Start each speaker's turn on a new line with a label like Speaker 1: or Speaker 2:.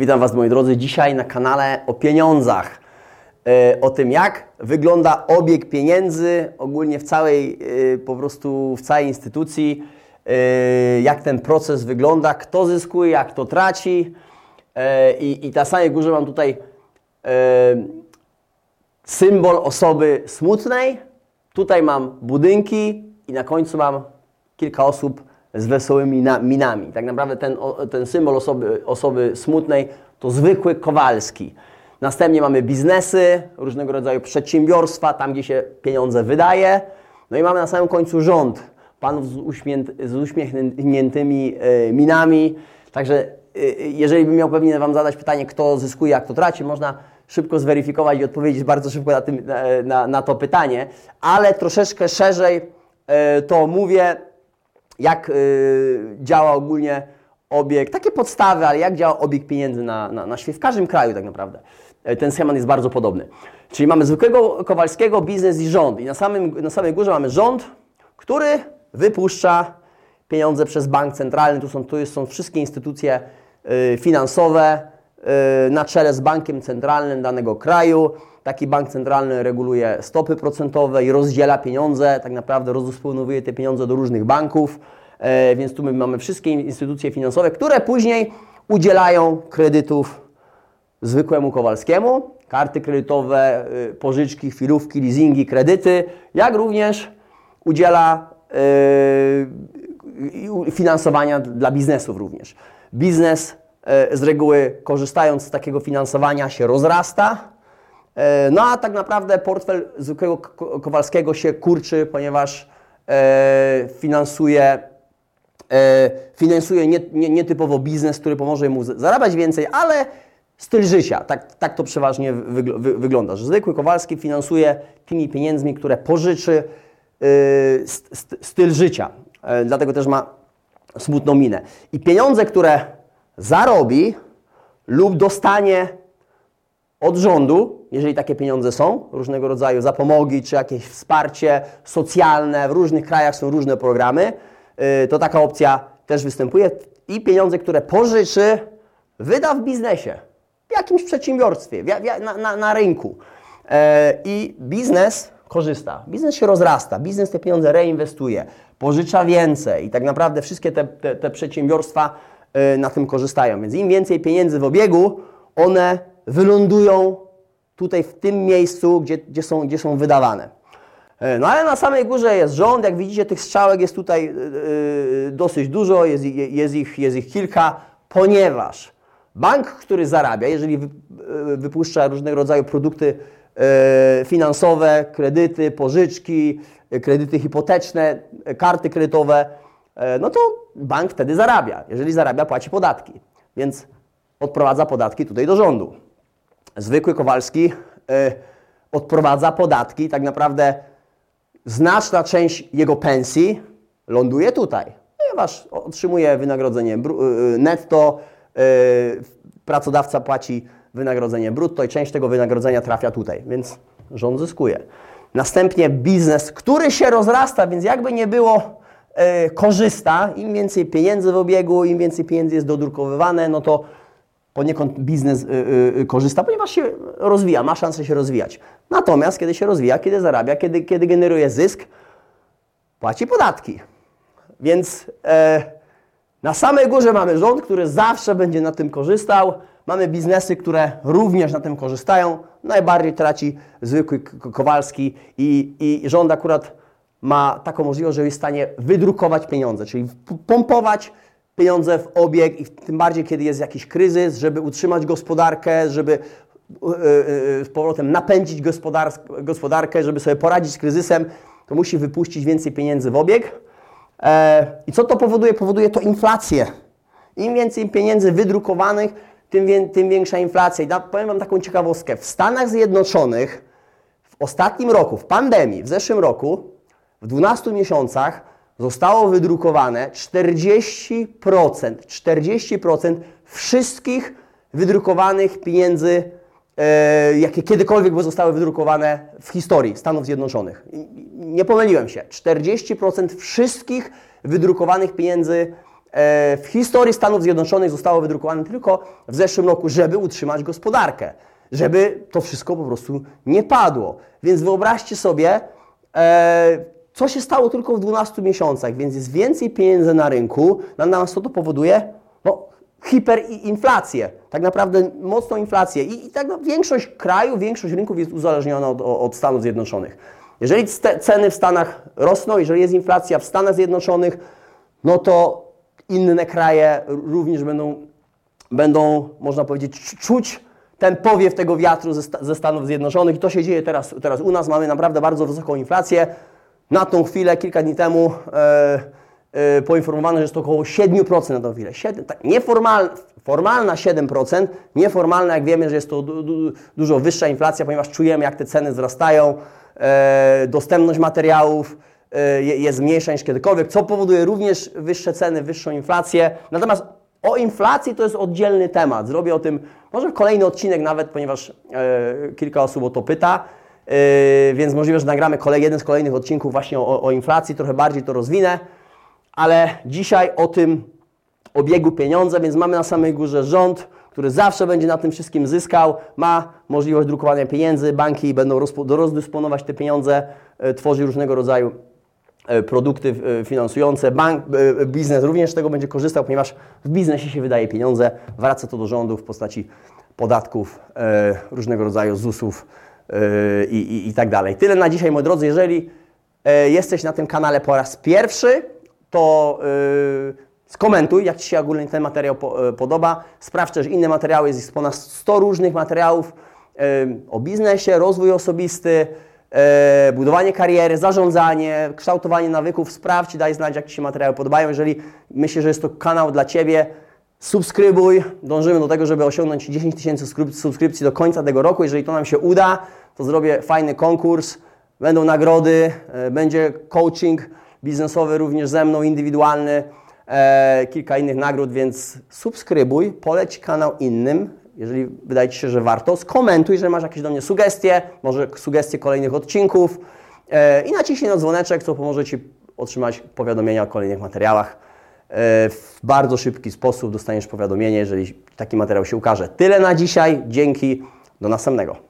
Speaker 1: Witam Was moi drodzy dzisiaj na kanale o pieniądzach. E, o tym jak wygląda obieg pieniędzy ogólnie w całej e, po prostu w całej instytucji, e, jak ten proces wygląda, kto zyskuje, jak kto traci. I, i na samej górze mam tutaj symbol osoby smutnej. Tutaj mam budynki i na końcu mam kilka osób z wesołymi minami. Tak naprawdę ten, ten symbol osoby, osoby smutnej to zwykły Kowalski. Następnie mamy biznesy, różnego rodzaju przedsiębiorstwa, tam gdzie się pieniądze wydaje. No i mamy na samym końcu rząd, panów z, z uśmiechniętymi e, minami. Także e, jeżeli bym miał pewnie Wam zadać pytanie, kto zyskuje, a kto traci, można szybko zweryfikować i odpowiedzieć bardzo szybko na, tym, na, na to pytanie, ale troszeczkę szerzej e, to mówię, jak y, działa ogólnie obieg, takie podstawy, ale jak działa obieg pieniędzy na, na, na świecie, w każdym kraju tak naprawdę. E, ten schemat jest bardzo podobny. Czyli mamy zwykłego Kowalskiego, biznes i rząd. I na, samym, na samej górze mamy rząd, który wypuszcza pieniądze przez bank centralny. Tu są, tu są wszystkie instytucje y, finansowe y, na czele z bankiem centralnym danego kraju. Taki bank centralny reguluje stopy procentowe i rozdziela pieniądze, tak naprawdę rozdysponowuje te pieniądze do różnych banków, więc tu my mamy wszystkie instytucje finansowe, które później udzielają kredytów zwykłemu Kowalskiemu, karty kredytowe, y, pożyczki, chwilówki, leasingi, kredyty, jak również udziela y, finansowania dla biznesów również. Biznes e, z reguły korzystając z takiego finansowania się rozrasta, E, no a tak naprawdę portfel zwykłego Kowalskiego się kurczy, ponieważ e, finansuje, e, finansuje nietypowo biznes, który pomoże mu zarabiać więcej, ale styl życia. Tak, tak to przeważnie wygląda, że zwykły Kowalski finansuje tymi pieniędzmi, które pożyczy styl życia. Dlatego też ma smutną minę. I pieniądze, które zarobi lub dostanie od rządu, jeżeli takie pieniądze są, różnego rodzaju zapomogi czy jakieś wsparcie socjalne, w różnych krajach są różne programy, y, to taka opcja też występuje. I pieniądze, które pożyczy, wyda w biznesie, w jakimś przedsiębiorstwie, na, na, na rynku. E, I biznes korzysta. Biznes się rozrasta, biznes te pieniądze reinwestuje, pożycza więcej i tak naprawdę wszystkie te, te, te przedsiębiorstwa y, na tym korzystają. Więc im więcej pieniędzy w obiegu, one wylądują tutaj w tym miejscu, gdzie, gdzie, są, gdzie są wydawane. E, no ale na samej górze jest rząd, jak widzicie tych strzałek jest tutaj yy, dosyć dużo, jest, jest, ich, jest ich kilka, ponieważ bank, który zarabia, jeżeli wy, yy, wypuszcza różnego rodzaju produkty yy, finansowe, kredyty, pożyczki, kredyty hipoteczne, karty kredytowe, no to bank wtedy zarabia. Jeżeli zarabia, płaci podatki, więc odprowadza podatki tutaj do rządu. Zwykły Kowalski odprowadza podatki, tak naprawdę znaczna część jego pensji ląduje tutaj, ponieważ otrzymuje wynagrodzenie y, netto, y, pracodawca płaci wynagrodzenie brutto i część tego wynagrodzenia trafia tutaj, więc rząd zyskuje. Następnie biznes, który się rozrasta, więc jakby nie było, korzysta. Im więcej pieniędzy w obiegu, im więcej pieniędzy jest dodrukowywane, no to poniekąd biznes y, y, y, korzysta, ponieważ się rozwija, ma szansę się rozwijać. Natomiast kiedy się rozwija, kiedy zarabia, kiedy, kiedy generuje zysk, płaci podatki. Więc e, na samej górze mamy rząd, który zawsze będzie na tym korzystał. Mamy biznesy, które również na tym korzystają. Najbardziej traci zwykły Kowalski i, i rząd akurat ma taką możliwość, że jest w stanie wydrukować pieniądze, czyli pompować pieniądze w obieg i tym bardziej, kiedy jest jakiś kryzys, żeby utrzymać gospodarkę, żeby e, e, z powrotem napędzić gospodarkę, żeby sobie poradzić z kryzysem, to musi wypuścić więcej pieniędzy w obieg. E, I co to powoduje? Powoduje to inflację. Im więcej pieniędzy wydrukowanych, tym, tym większa inflacja. I da, powiem Wam taką ciekawostkę. W Stanach Zjednoczonych w ostatnim roku, w pandemii, w zeszłym roku, w 12 miesiącach zostało wydrukowane 40%, 40% wszystkich wydrukowanych pieniędzy, e, jakie kiedykolwiek zostały wydrukowane w historii Stanów Zjednoczonych. Nie pomyliłem się. 40% wszystkich wydrukowanych pieniędzy e, w historii Stanów Zjednoczonych zostało wydrukowane tylko w zeszłym roku, żeby utrzymać gospodarkę, żeby to wszystko po prostu nie padło. Więc wyobraźcie sobie, e, co się stało tylko w 12 miesiącach, więc jest więcej pieniędzy na rynku. Na nas co to powoduje? No, hiperinflację, tak naprawdę mocną inflację. I, i tak no, większość krajów, większość rynków jest uzależniona od, od Stanów Zjednoczonych. Jeżeli ceny w Stanach rosną, jeżeli jest inflacja w Stanach Zjednoczonych, no to inne kraje również będą, będą można powiedzieć, czuć ten powiew tego wiatru ze, ze Stanów Zjednoczonych. I to się dzieje teraz, teraz u nas. Mamy naprawdę bardzo wysoką inflację. Na tą chwilę, kilka dni temu, e, e, poinformowano, że jest to około 7% na tą chwilę. 7, tak, formalna 7%, nieformalna, jak wiemy, że jest to du, du, dużo wyższa inflacja, ponieważ czujemy, jak te ceny wzrastają, e, dostępność materiałów e, jest mniejsza niż kiedykolwiek, co powoduje również wyższe ceny, wyższą inflację. Natomiast o inflacji to jest oddzielny temat. Zrobię o tym może kolejny odcinek nawet, ponieważ e, kilka osób o to pyta. Yy, więc możliwe, że nagramy kolej, jeden z kolejnych odcinków właśnie o, o inflacji, trochę bardziej to rozwinę, ale dzisiaj o tym obiegu pieniądza, więc mamy na samej górze rząd, który zawsze będzie na tym wszystkim zyskał, ma możliwość drukowania pieniędzy, banki będą rozdysponować te pieniądze, yy, tworzy różnego rodzaju yy, produkty finansujące, bank, biznes również z tego będzie korzystał, ponieważ w biznesie się wydaje pieniądze, wraca to do rządu w postaci podatków, różnego rodzaju ZUS-ów, i, i, i tak dalej. Tyle na dzisiaj, moi drodzy. Jeżeli e, jesteś na tym kanale po raz pierwszy, to yy, skomentuj, jak Ci się ogólnie ten materiał yy, podoba. Sprawdź też inne materiały, jest ponad 100 różnych materiałów o biznesie, rozwój osobisty, budowanie kariery, zarządzanie, kształtowanie nawyków. Sprawdź, daj znać, jak Ci się materiały podobają. Jeżeli myślisz, że jest to kanał dla Ciebie, subskrybuj. Dążymy do tego, żeby osiągnąć 10 tysięcy subskrypcji do końca tego roku. Jeżeli to nam się uda, to zrobię fajny konkurs, będą nagrody, e, będzie coaching biznesowy również ze mną, indywidualny, e, kilka innych nagród, więc subskrybuj, poleć kanał innym, jeżeli wydaje Ci się, że warto, skomentuj, że masz jakieś do mnie sugestie, może sugestie kolejnych odcinków e, i naciśnij na dzwoneczek, co pomoże Ci otrzymać powiadomienia o kolejnych materiałach. W bardzo szybki sposób dostaniesz powiadomienie, jeżeli taki materiał się ukaże. Tyle na dzisiaj. Dzięki. Do następnego.